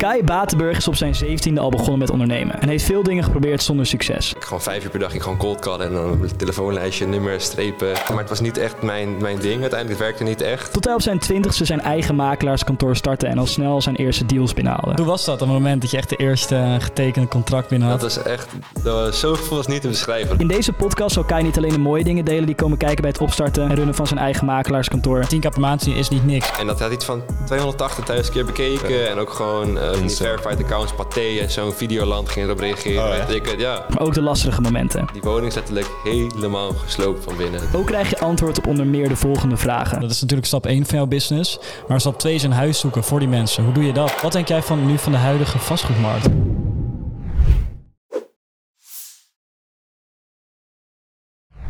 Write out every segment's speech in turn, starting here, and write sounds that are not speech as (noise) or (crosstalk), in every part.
Kai Batenburg is op zijn 17e al begonnen met ondernemen en heeft veel dingen geprobeerd zonder succes. Ik gewoon vijf uur per dag ik gewoon cold callen en dan een telefoonlijstje, nummers, strepen. Maar het was niet echt mijn, mijn ding. Uiteindelijk het werkte niet echt. Tot hij op zijn 20e zijn eigen makelaarskantoor startte en al snel zijn eerste deals binnenhaalde. Hoe was dat op het moment dat je echt de eerste getekende contract binnen had? Dat was echt, dat was, zo gevoel was niet te beschrijven. In deze podcast zal Kai niet alleen de mooie dingen delen die komen kijken bij het opstarten en runnen van zijn eigen makelaarskantoor. 10k per maand is niet niks. En dat had iets van 280.000 keer bekeken. En ook gewoon uh, die verified accounts, Pathé en zo'n Videoland ging erop reageren. Oh, ja. Ik, ja. Maar ook de lastige momenten. Die woning is letterlijk helemaal gesloopt van binnen. Ook krijg je antwoord op onder meer de volgende vragen. Dat is natuurlijk stap 1 van jouw business. Maar stap 2 is een huis zoeken voor die mensen. Hoe doe je dat? Wat denk jij van nu van de huidige vastgoedmarkt?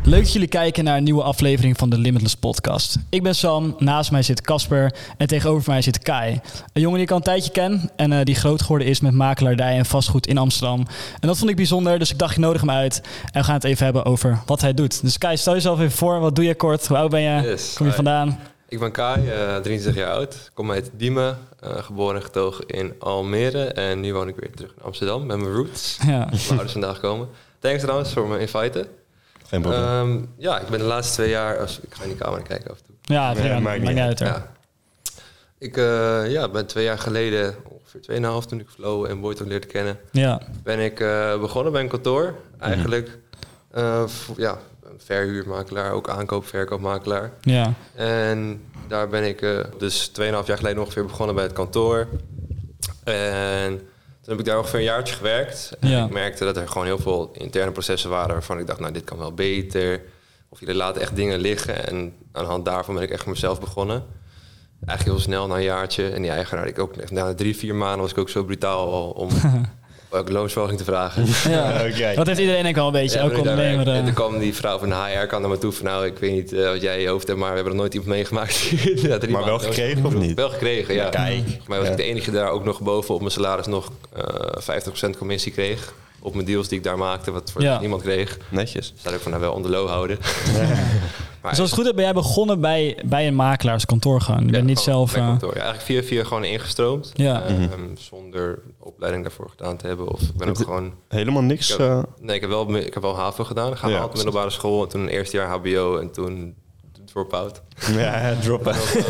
Leuk dat jullie kijken naar een nieuwe aflevering van de Limitless Podcast. Ik ben Sam, naast mij zit Casper en tegenover mij zit Kai. Een jongen die ik al een tijdje ken en uh, die groot geworden is met makelaardij en vastgoed in Amsterdam. En dat vond ik bijzonder, dus ik dacht, ik nodig hem uit. En we gaan het even hebben over wat hij doet. Dus Kai, stel jezelf even voor. Wat doe je kort? Hoe oud ben je? Yes, Kom je hi. vandaan? Ik ben Kai, uh, 23 jaar oud. Kom uit Diemen, uh, geboren en getogen in Almere. En nu woon ik weer terug in Amsterdam met mijn roots. Ja. Mijn ouders vandaag komen. Thanks trouwens voor me inviten. Geen probleem. Um, ja, ik ben de laatste twee jaar... Als, ik ga in die camera kijken af en toe. Ja. Ja, maakt niet uit. hoor. Ja. Ik uh, ja, ben twee jaar geleden, ongeveer 2,5 toen ik Flow en Boyton leerde kennen, Ja. ben ik uh, begonnen bij een kantoor. Eigenlijk uh, voor, ja, een verhuurmakelaar, ook aankoop, verkoopmakelaar. Ja. En daar ben ik uh, dus 2,5 jaar geleden ongeveer begonnen bij het kantoor. En toen heb ik daar ongeveer een jaartje gewerkt. En Ja. ik merkte dat er gewoon heel veel interne processen waren waarvan ik dacht, nou, dit kan wel beter. Of jullie laten echt dingen liggen. En aan de hand daarvan ben ik echt voor mezelf begonnen. Eigenlijk heel snel na een jaartje. En die eigenaar, ik ook, na drie, vier maanden was ik ook zo brutaal al om (laughs) ook loonsverhoging te vragen. (laughs) ja. Oké. Dat heeft iedereen denk ik wel een beetje. Ja, ook ondernemer. En eh. toen kwam die vrouw van de HR kan naar me toe van nou, ik weet niet uh, wat jij in je hoofd hebt, maar we hebben nog nooit iemand meegemaakt. (laughs) ja, Maar wel gekregen of niet? Wel gekregen, ja. Kijk. Maar was Ja. ik de enige daar ook nog bovenop mijn salaris nog uh, 50% commissie kreeg. Op mijn deals die ik daar maakte, wat voor Ja. niemand kreeg. Netjes. Dus daar ik van nou wel onder low houden. (laughs) maar Dus als het goed is, ben jij begonnen bij, bij een makelaarskantoor gaan. Je ja, bent niet zelf... bij eh, kantoor. Ja, eigenlijk via via gewoon ingestroomd. Ja. Ehm, Mhm. Zonder opleiding daarvoor gedaan te hebben. Of ik ben ook gewoon... Helemaal niks. Ik eh, heb, nee, ik heb wel, ik heb wel HAVO gedaan. Gehaald, Ja, middelbare school. En toen een eerste jaar HBO en toen drop-out. ja, (laughs)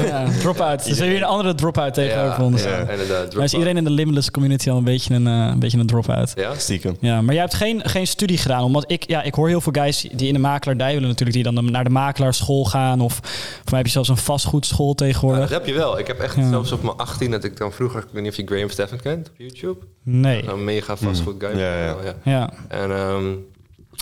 ja, drop-out. Dus weer een andere drop-out tegenover ja, ons. ja, Ja. inderdaad. Maar is drop-out. iedereen in de Limitless community al een beetje een, eh, een, beetje een drop-out? Ja? Stiekem. Ja, maar jij hebt geen, geen studie gedaan. Omdat ik, ja, ik hoor heel veel guys die in de makelaardij willen natuurlijk, die dan naar de makelaarschool gaan. Of voor mij heb je zelfs een vastgoedschool Ja, tegenwoordig. dat heb je wel. Ik heb echt Ja. zelfs op mijn 18 dat ik dan vroeger, ik weet niet of je Graham Steffen kent op YouTube. Nee. Een mega vastgoed guy. Ja, ja. ja. Ja. En ehm,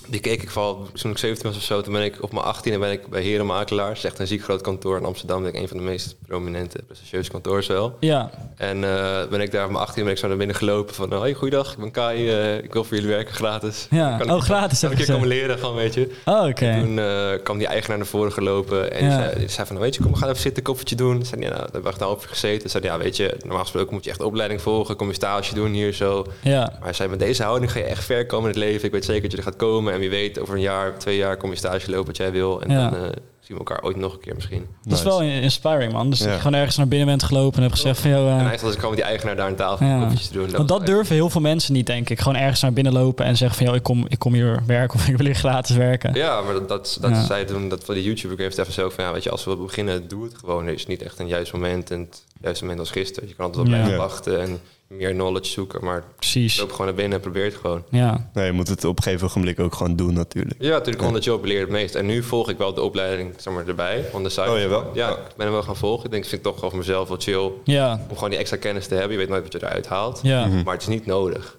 die keek ik vooral toen ik 17 was of zo. Toen ben ik op mijn 18 ben ik bij Herenmakelaars. Dat is echt een ziek groot kantoor in Amsterdam. Dat is een van de meest prominente, prestigieuze kantoors wel. Ja. En eh, ben ik daar op mijn 18 ben ik zo naar binnen gelopen van... Hoi, goeiedag, ik ben Kai. eh, ik wil voor jullie werken gratis. Ja. Kan Oh, ik, gratis Kan heb ik je komen leren, gewoon, weet je. Oh, oké. Toen eh, kwam die eigenaar naar voren gelopen en Ja. die, zei, die zei van, weet je, kom, we gaan even zitten, koffietje doen. Zei, ja, nou, daar hebben we echt een half uur gezeten. Toen zei, ja, weet je, normaal gesproken moet je echt opleiding volgen, kom je stage doen hier zo. Ja. Maar hij zei, met deze houding ga je echt ver komen in het leven. Ik weet zeker dat je er gaat komen en wie weet, over een jaar, twee jaar kom je stage lopen wat jij wil. En Ja. dan eh, zien we elkaar ooit nog een keer misschien. Dat is wel inspiring, man. Dus dat je gewoon ergens naar binnen bent gelopen en hebt gezegd van... Joh, eh, En eigenlijk was ik gewoon met die eigenaar daar aan tafel Ja. te doen. Want dat durven heel veel mensen niet, denk ik. Gewoon ergens naar binnen lopen en zeggen van... Joh, ik kom, ik kom hier werken of (laughs) ik wil hier gratis werken. Ja, maar dat, dat, dat Ja. zei toen, dat van die YouTuber heeft even zo van, ja, weet je, als we beginnen, doe het gewoon. Er is niet echt een juist moment en het juiste moment als gisteren. Je kan altijd wel Ja. blijven wachten en meer knowledge zoeken, maar Precies. loop gewoon naar binnen en probeer het gewoon. Ja. Nee, je moet het op een gegeven ogenblik ook gewoon doen natuurlijk. Ja, natuurlijk on the job leer je het meest. En nu volg ik wel de opleiding zeg maar, erbij, on the side. Oh, jawel? Ja, Ja. ik ben hem wel gaan volgen. Ik denk, vind ik toch wel voor mezelf wel chill. Ja. Om gewoon die extra kennis te hebben. Je weet nooit wat je eruit haalt. Ja. Mhm. Maar het is niet nodig.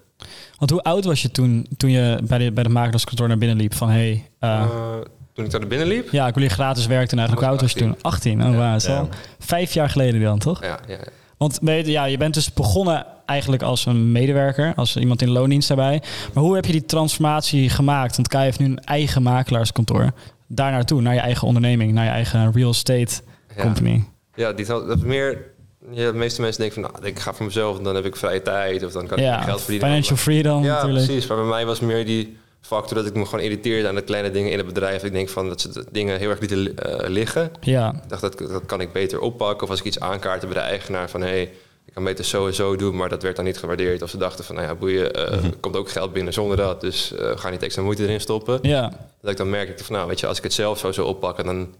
Want hoe oud was je toen, toen je bij de, bij de makelaarskantoor naar binnen liep? Van, hey, eh, Eh, toen ik daar naar binnen liep. ja, ik wil hier gratis werken. En eigenlijk, hoe oud was je toen? 18. Oh, Ja. vijf jaar geleden dan, toch? Ja, ja, ja. Want weet je, ja, je bent dus begonnen eigenlijk als een medewerker, als iemand in loondienst daarbij. Maar hoe heb je die transformatie gemaakt? Want Kai heeft nu een eigen makelaarskantoor. Daar naartoe, naar je eigen onderneming, naar je eigen real estate Ja. company. Ja, die, dat is meer... Ja, de meeste mensen denken van, nou, ik ga voor mezelf, dan heb ik vrije tijd of dan kan ik Ja, geld verdienen. financial freedom Ja, natuurlijk. precies. Maar bij mij was meer die factor dat ik me gewoon irriteerde aan de kleine dingen in het bedrijf. Ik denk van dat ze de dingen heel erg lieten eh, liggen. Ja, Ik dacht, dat, dat kan ik beter oppakken. Of als ik iets aankaartte bij de eigenaar van... hé, hey, Ik kan beter zo en zo doen, maar dat werd dan niet gewaardeerd. Of ze dachten van, nou ja, boeien, eh, er komt ook geld binnen zonder dat. Dus eh, ga niet extra moeite erin stoppen. Ja, Dat ik dan merk ik van, nou weet je, als ik het zelf zo zou oppakken, dan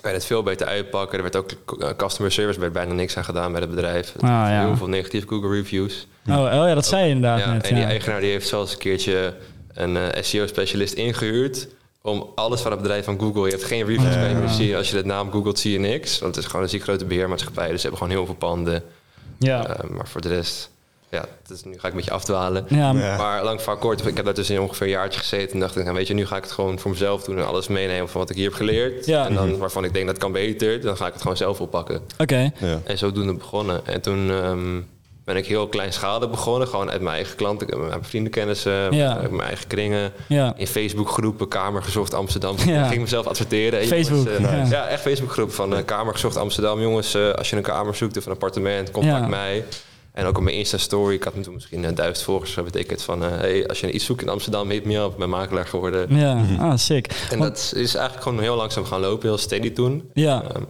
kan je het veel beter uitpakken. Er werd ook eh, customer service, werd bijna niks aan gedaan bij het bedrijf. Ah, ja. Heel veel negatieve Google reviews. oh, oh ja, dat zei je inderdaad Ja, net. en die ja. eigenaar die heeft zelfs een keertje een SEO-specialist ingehuurd om alles van het bedrijf van Google. Je hebt geen reviews bij meer. Als je de naam googelt, zie je niks. Want het is gewoon een ziek grote beheermaatschappij. Dus ze hebben gewoon heel veel panden. Ja. Eh, maar voor de rest, ja, dus nu ga ik een beetje afdwalen. Ja, Ja. Maar lang van kort, ik heb daar dus in ongeveer een jaartje gezeten. En dacht ik, nou, weet je, nu ga ik het gewoon voor mezelf doen en alles meenemen van wat ik hier heb geleerd. Ja. En dan waarvan ik denk dat kan beter, dan ga ik het gewoon zelf oppakken. oké. Ja. En zodoende begonnen. En toen ehm, ben ik heel kleinschalig begonnen. Gewoon uit mijn eigen klanten, mijn vriendenkennissen, Ja. uit mijn eigen kringen. Ja. In Facebookgroepen, Kamer gezocht Amsterdam. Ja. Ik ging mezelf adverteren. Facebook, jongens, eh, Nice. Ja, echt Facebookgroep van eh, Kamer gezocht Amsterdam. Jongens, eh, als je een kamer zoekt of een appartement, contact Ja. mij. En ook op mijn Insta-story. Ik had toen misschien uh, duizend volgers. Dat betekent van, eh, hey, als je iets zoekt in Amsterdam, hit me up. Ik ben makelaar geworden. Ja, ah, sick. En Want- dat is eigenlijk gewoon heel langzaam gaan lopen. Heel steady toen. Ja. Ehm,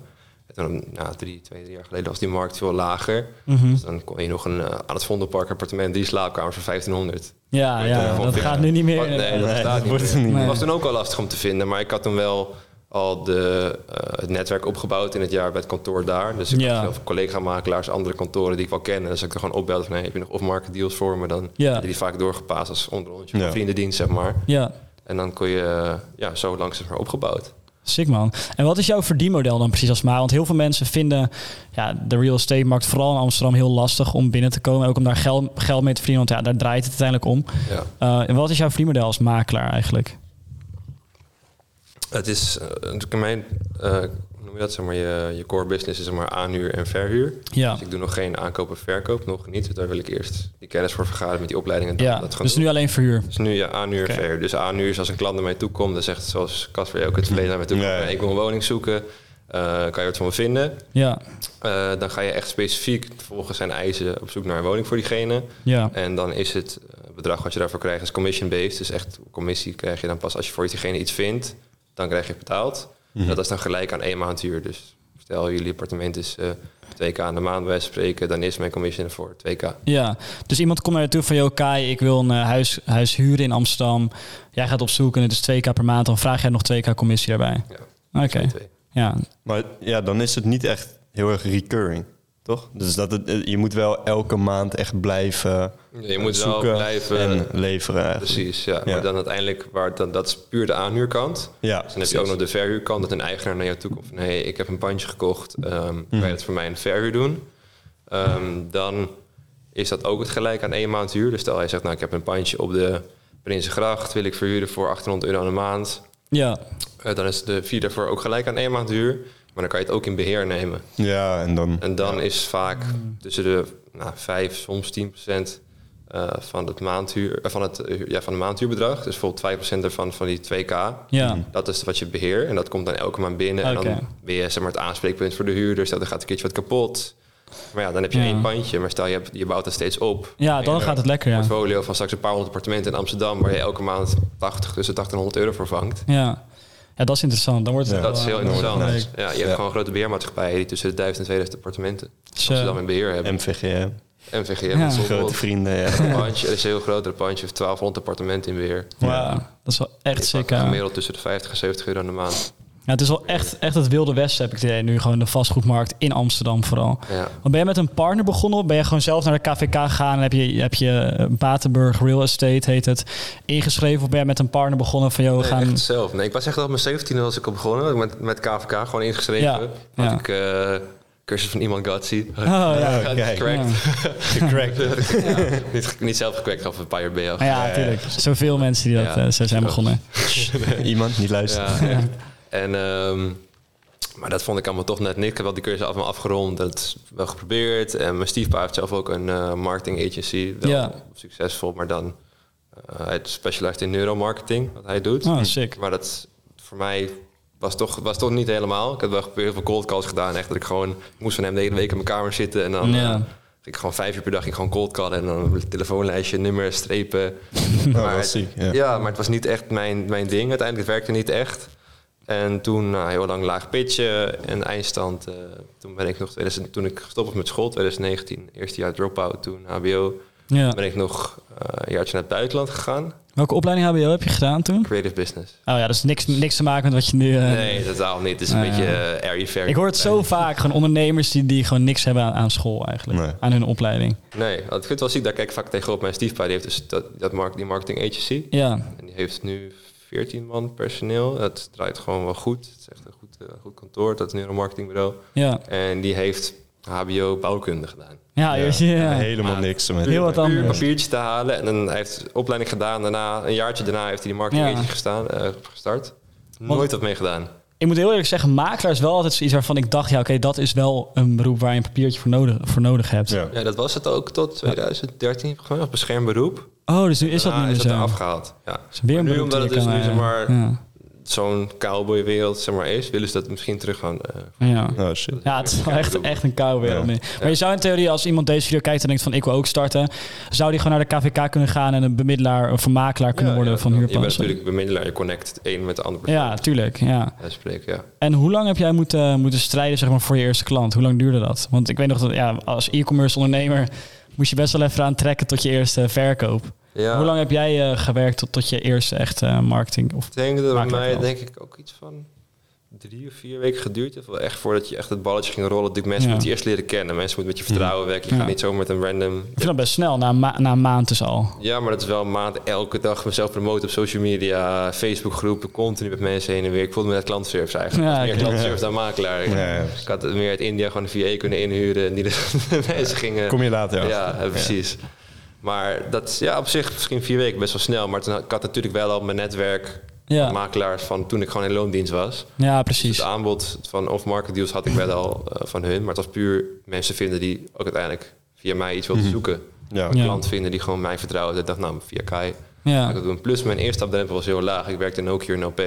toen, nou, drie, twee, drie jaar geleden was die markt veel lager. Mhm. Dus dan kon je nog een, eh, aan het Vondelpark appartement, die slaapkamers voor 1500. Ja, ja, dat gaat nu niet meer. Nee, dat Nee, bestaat dat niet wordt meer. het niet meer. Het was toen ook al lastig om te vinden, maar ik had toen wel al de, eh, het netwerk opgebouwd in het jaar bij het kantoor daar. Dus ik Ja. had veel collega-makelaars, andere kantoren die ik wel ken. En als ik er gewoon opbelde van, hey, heb je nog off-market deals voor me? Dan Ja. die vaak doorgepast als onderrondje van Ja. vriendendienst, zeg maar. Ja, En dan kon je eh, ja, zo langzaam maar opgebouwd. Sick man. En wat is jouw verdienmodel dan precies als maar? Want heel veel mensen vinden ja, de real estate markt vooral in Amsterdam heel lastig om binnen te komen. Ook om daar geld, geld mee te verdienen, want ja, daar draait het uiteindelijk om. Ja. Eh, en wat is jouw verdienmodel als makelaar eigenlijk? Het is eh, natuurlijk mijn, eh, noem je dat, zeg maar, je, je core business is zeg maar aanhuur en verhuur. Ja, Dus ik doe nog geen aankoop en verkoop, nog niet. Dus daar wil ik eerst die kennis voor vergaren met die opleidingen. en ja. dat gaan dus doen. nu alleen verhuur. Dus nu ja, aanhuur en verhuur. Dus aanhuur is als een klant naar mij toe komt, dan zegt zoals Casper ook het verleden naar mij toe komt, ik wil een woning zoeken, eh, kan je wat van me vinden? Ja, Eh, dan ga je echt specifiek volgens zijn eisen op zoek naar een woning voor diegene. ja, En dan is het eh, bedrag wat je daarvoor krijgt is commission-based. Dus echt commissie krijg je dan pas als je voor diegene iets vindt, dan krijg je betaald. Dat is dan gelijk aan één maand huur. Dus stel jullie appartement is eh 2k aan de maand bij spreken, dan is mijn commission voor 2k. ja. Dus iemand komt naar je toe van, joh Kai, ik wil een eh, huis, huis huren in Amsterdam. Jij gaat op zoek en het is 2k per maand. Dan vraag jij nog 2k commissie daarbij. Ja, Oké, ja. Maar ja, dan is het niet echt heel erg recurring, toch? Dus dat het, eh, je moet wel elke maand echt blijven Ja, je moet wel zoeken blijven en leveren eigenlijk. Precies, ja. Ja. Maar dan uiteindelijk, waar het dan, dat is puur de aanhuurkant. Ja, Dus dan heb je ook nog de verhuurkant, dat een eigenaar naar jou toe komt van... hé, hey, ik heb een pandje gekocht, ehm kan je dat voor mij de verhuur doen? Ehm, dan is dat ook het gelijk aan één maand huur. Dus stel je zegt, nou, ik heb een pandje op de Prinsengracht... wil ik verhuren voor 800 euro aan de maand. Ja, Eh, dan is de fee daarvoor ook gelijk aan één maand huur. Maar dan kan je het ook in beheer nemen. Ja, en dan... En dan is vaak tussen de nou, 5, soms 10 procent eh, van het maandhuur, eh, van het eh, ja, van het maandhuurbedrag. Dus bijvoorbeeld 5 procent ervan van die 2k. ja. Dat is wat je beheert en dat komt dan elke maand binnen. En dan ben je zeg maar, het aanspreekpunt voor de huurder. Stel, er gaat een keertje wat kapot. Maar ja, dan heb je Ja. één pandje. Maar stel, je, hebt, je bouwt het steeds op. Ja, dan gaat het lekker, ja. Een portfolio van straks een paar honderd appartementen in Amsterdam... waar je elke maand 80, tussen 80 en 100 euro voor vangt. Ja. Ja, dat is interessant. Dan wordt het Ja, wel, Dat is heel interessant. Ja, je hebt Ja. gewoon grote beheermaatschappijen... die tussen de 1000 en 2000 appartementen Dus, Amsterdam eh, in beheer hebben. MVG, MVG Ja. grote vrienden, ja. Een pandje, er is een heel groot een pandje, heeft 1200 appartementen in beheer. Wauw, dat is wel echt ja. Gemiddeld tussen de 50 en 70 euro aan de maand. Ja, het is wel echt, echt het wilde westen, heb ik het idee. Nu gewoon de vastgoedmarkt in Amsterdam vooral. Ja. Want ben jij met een partner begonnen? Of ben je gewoon zelf naar de KVK gegaan en heb je, heb je eh, Batenburg Real Estate, heet het, ingeschreven? Of ben je met een partner begonnen van, joh, we Nee, gaan... echt zelf. Nee, ik was echt al op mijn 17 was ik al begonnen. Met, met KVK gewoon ingeschreven. Ja, Had ja. ik eh, cursus van iemand Gatsi. Oh, ja. (laughs) Gecrackt. (laughs) niet, niet zelf gecrackt, of een B. Ah, ja, natuurlijk. Zoveel mensen die dat Ja. eh, zo zijn begonnen. (laughs) Iemand niet luisteren. Ja. En, ehm, maar dat vond ik allemaal toch net niks. Ik heb wel die cursus allemaal afgerond. Dat wel geprobeerd. En mijn stiefpa heeft zelf ook een eh, marketing agency. Wel Ja. succesvol, maar dan... eh, hij specialiseert in neuromarketing, wat hij doet. Oh, sick. Maar dat voor mij was toch, was toch niet helemaal. Ik heb wel heel veel cold calls gedaan. Echt dat ik gewoon... Ik moest van hem de hele week in mijn kamer zitten. En dan Ja. eh, ging ik gewoon vijf uur per dag ging gewoon cold callen. En dan een telefoonlijstje, nummers, strepen. (laughs) Oh, maar, ziek, ja. ja. maar het was niet echt mijn, mijn ding. Uiteindelijk het werkte niet echt. En toen nou, heel lang laag pitchen en eindstand. eh, toen ben ik nog, 2000 toen ik gestopt was met school, 2019, eerste jaar drop-out, toen HBO, Ja. ben ik nog eh, een jaartje naar het buitenland gegaan. Welke opleiding HBO heb je gedaan toen? Creative business. Oh ja, dat is niks, niks te maken met wat je nu... eh, nee, totaal niet. Het is een ja. beetje uh, airy fairy. Ik hoor het zo vaak, gewoon ondernemers die, die gewoon niks hebben aan, aan school eigenlijk. Nee. Aan hun opleiding. Nee, ik het wel ziek, daar kijk ik vaak tegenop. Mijn stiefpa die heeft dus dat, dat mark, die marketing agency. Ja, En die heeft nu 14 man personeel. Dat draait gewoon wel goed. Het is echt een goed, eh, goed kantoor, dat neuromarketingbureau. ja. En die heeft HBO bouwkunde gedaan. Ja, Ja, ja, ja. Helemaal niks met. Heel wat anders. papiertje te halen. En dan hij heeft opleiding gedaan. Daarna, een jaartje daarna, heeft hij die marketing gestaan, eh, gestart. Nooit wat mee gedaan. Ik moet heel eerlijk zeggen, makelaar is wel altijd zoiets waarvan ik dacht... ja, oké, dat is wel een beroep waar je een papiertje voor nodig, voor nodig hebt. Ja. Ja, dat was het ook tot 2013, volgens mij, als beschermd beroep. Oh, dus nu is dat niet meer is dat zo. eraf gehaald. Ja. is weer een nu, omdat het dus nu zeg eh, maar Ja. Zo'n cowboywereld zeg maar, is, willen ze dat misschien terug gaan. eh, Ja. Oh shit. Ja, het is wel echt, echt een koude wereld Ja. Maar je zou in theorie, als iemand deze video kijkt en denkt van ik wil ook starten, zou die gewoon naar de KVK kunnen gaan en een bemiddelaar of een makelaar kunnen ja, worden ja, van Je bent natuurlijk bemiddelaar, je connect het een met de andere persoon. Ja, tuurlijk. Ja. Bij spreken, ja. En hoe lang heb jij moeten, moeten strijden zeg maar, voor je eerste klant? Hoe lang duurde dat? Want ik weet nog dat ja, als e-commerce ondernemer moest je best wel even aan trekken tot je eerste verkoop. Ja. Hoe lang heb jij eh, gewerkt tot, tot je eerste echt eh, marketing? Of, Ik denk dat bij mij denk ik ook iets van drie of vier weken geduurd heeft. Wel Echt voordat je echt het balletje ging rollen. Die mensen Ja. moeten je eerst leren kennen. Mensen moeten met je vertrouwen werken. Je Ja. gaat niet zomaar met een random... ik vind dat best snel, na, ma- na een maand dus al. Ja, maar dat is wel een maand elke dag mezelf promoten op social media, Facebook groepen, continu met mensen heen en weer. Ik voelde me net klantservice eigenlijk. Ja, meer oké. klantservice dan makelaar. Ja, ja. Ik had meer uit India gewoon een VA kunnen inhuren en die de (laughs) mensen gingen... Kom je later Ja, precies. Maar dat is ja, op zich misschien vier weken best wel snel. Maar toen, had- ik had natuurlijk wel al mijn netwerk Ja, makelaars van toen ik gewoon in loondienst was. ja Dus precies. het aanbod van off-market deals had ik wel al eh, van hun. Maar het was puur mensen vinden die ook uiteindelijk via mij iets wilden zoeken. Ja. Een Ja. klant vinden die gewoon mij vertrouwen. Dat dacht nou, via Kai ik Ja. dat doen. Plus mijn eerste stapdrempel was heel laag. Ik werkte in Nokia en OP.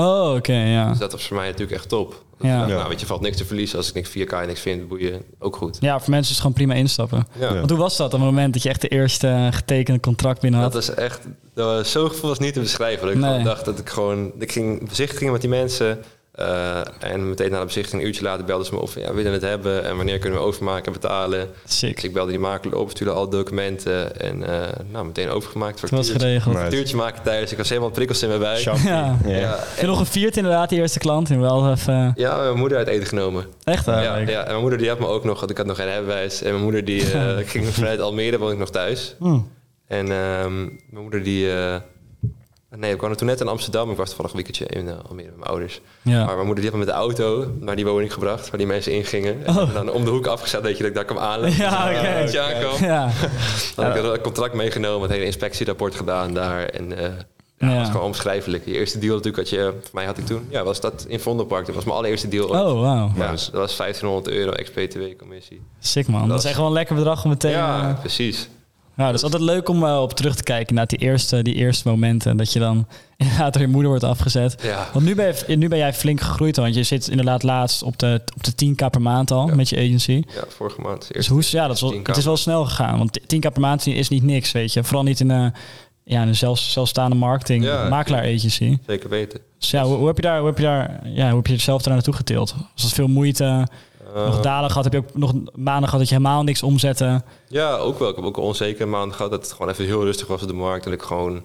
Oh, oké, ja. Dus dat was voor mij natuurlijk echt top. Ja. Nou, weet je, valt niks te verliezen. Als ik niks via Kai niks vind, boeien, ook goed. Ja, voor mensen is het gewoon prima instappen. Ja. Ja. Want hoe was dat op het moment dat je echt de eerste eh, getekende contract binnen had? Dat is echt, dat was, zo'n gevoel was niet te beschrijven. Dat ik Nee. dacht dat ik gewoon, ik ging bezichtigingen met die mensen. Eh, en meteen na de bezichtiging, een uurtje later belden ze me op. van, Ja, willen we het hebben? En wanneer kunnen we overmaken en betalen? Sick. Dus ik belde die makelaar op, stuurde alle documenten. En eh, nou, meteen overgemaakt. Het was Factuurtje, geregeld. Nee. factuurtje maken thuis. Ik was helemaal prikkels in mijn buik. Champie. Ja. Ja. Ja, Heb je nog gevierd inderdaad, die eerste klant? En wel even... ja, mijn moeder uit eten genomen. Echt Ja, eigenlijk? ja, en mijn moeder die had me ook nog, want ik had nog geen rijbewijs. En mijn moeder die eh, (laughs) ging vanuit Almere, woon ik nog thuis. Hm. En ehm, mijn moeder die... eh, nee, ik kwam toen net in Amsterdam. Ik was toevallig een weekendje in eh, Almere met mijn ouders. Ja. Maar mijn moeder die had me met de auto naar die woning gebracht, waar die mensen ingingen. En Oh. dan om de hoek afgezet, weet je, dat ik daar kwam aanleggen. Ja, oké. Dat je aankwam. Ja. Dan had ik een contract meegenomen, het hele inspectierapport gedaan daar. En eh ja, Ja. dat was gewoon onbeschrijfelijk. Je eerste deal natuurlijk had je, voor mij had ik toen, ja, was dat in Vondelpark. Dat was mijn allereerste deal ooit. Oh, wauw. Ja, dat was 1500 euro ex-BTW-commissie. Sick man. Dat, Dat is echt wel een lekker bedrag om meteen... Ja, eh, precies. Ja, dat is altijd leuk om eh, op terug te kijken naar die eerste, die eerste momenten. Dat je dan (laughs) inderdaad door je moeder wordt afgezet. Ja. Want nu ben, je, nu ben jij flink gegroeid, want je zit inderdaad laatst op de, op de 10k per maand al Ja. met je agency. Ja, vorige maand. Dus hoe, ja, dat is wel, 10K. het is wel snel gegaan. Want 10k per maand is niet niks, weet je. Vooral niet in een, ja, in een zelf, zelfstaande marketing, Ja. makelaar agency. Zeker weten. Dus ja, hoe, hoe heb je daar, hoe heb je daar, ja, hoe heb je jezelf daar naartoe getild? Was dat veel moeite? Eh, nog dalen gehad? Heb je ook nog maanden gehad dat je helemaal niks omzette? Ja, ook wel. Ik heb ook een onzekere maanden gehad dat het gewoon even heel rustig was op de markt. En ik gewoon,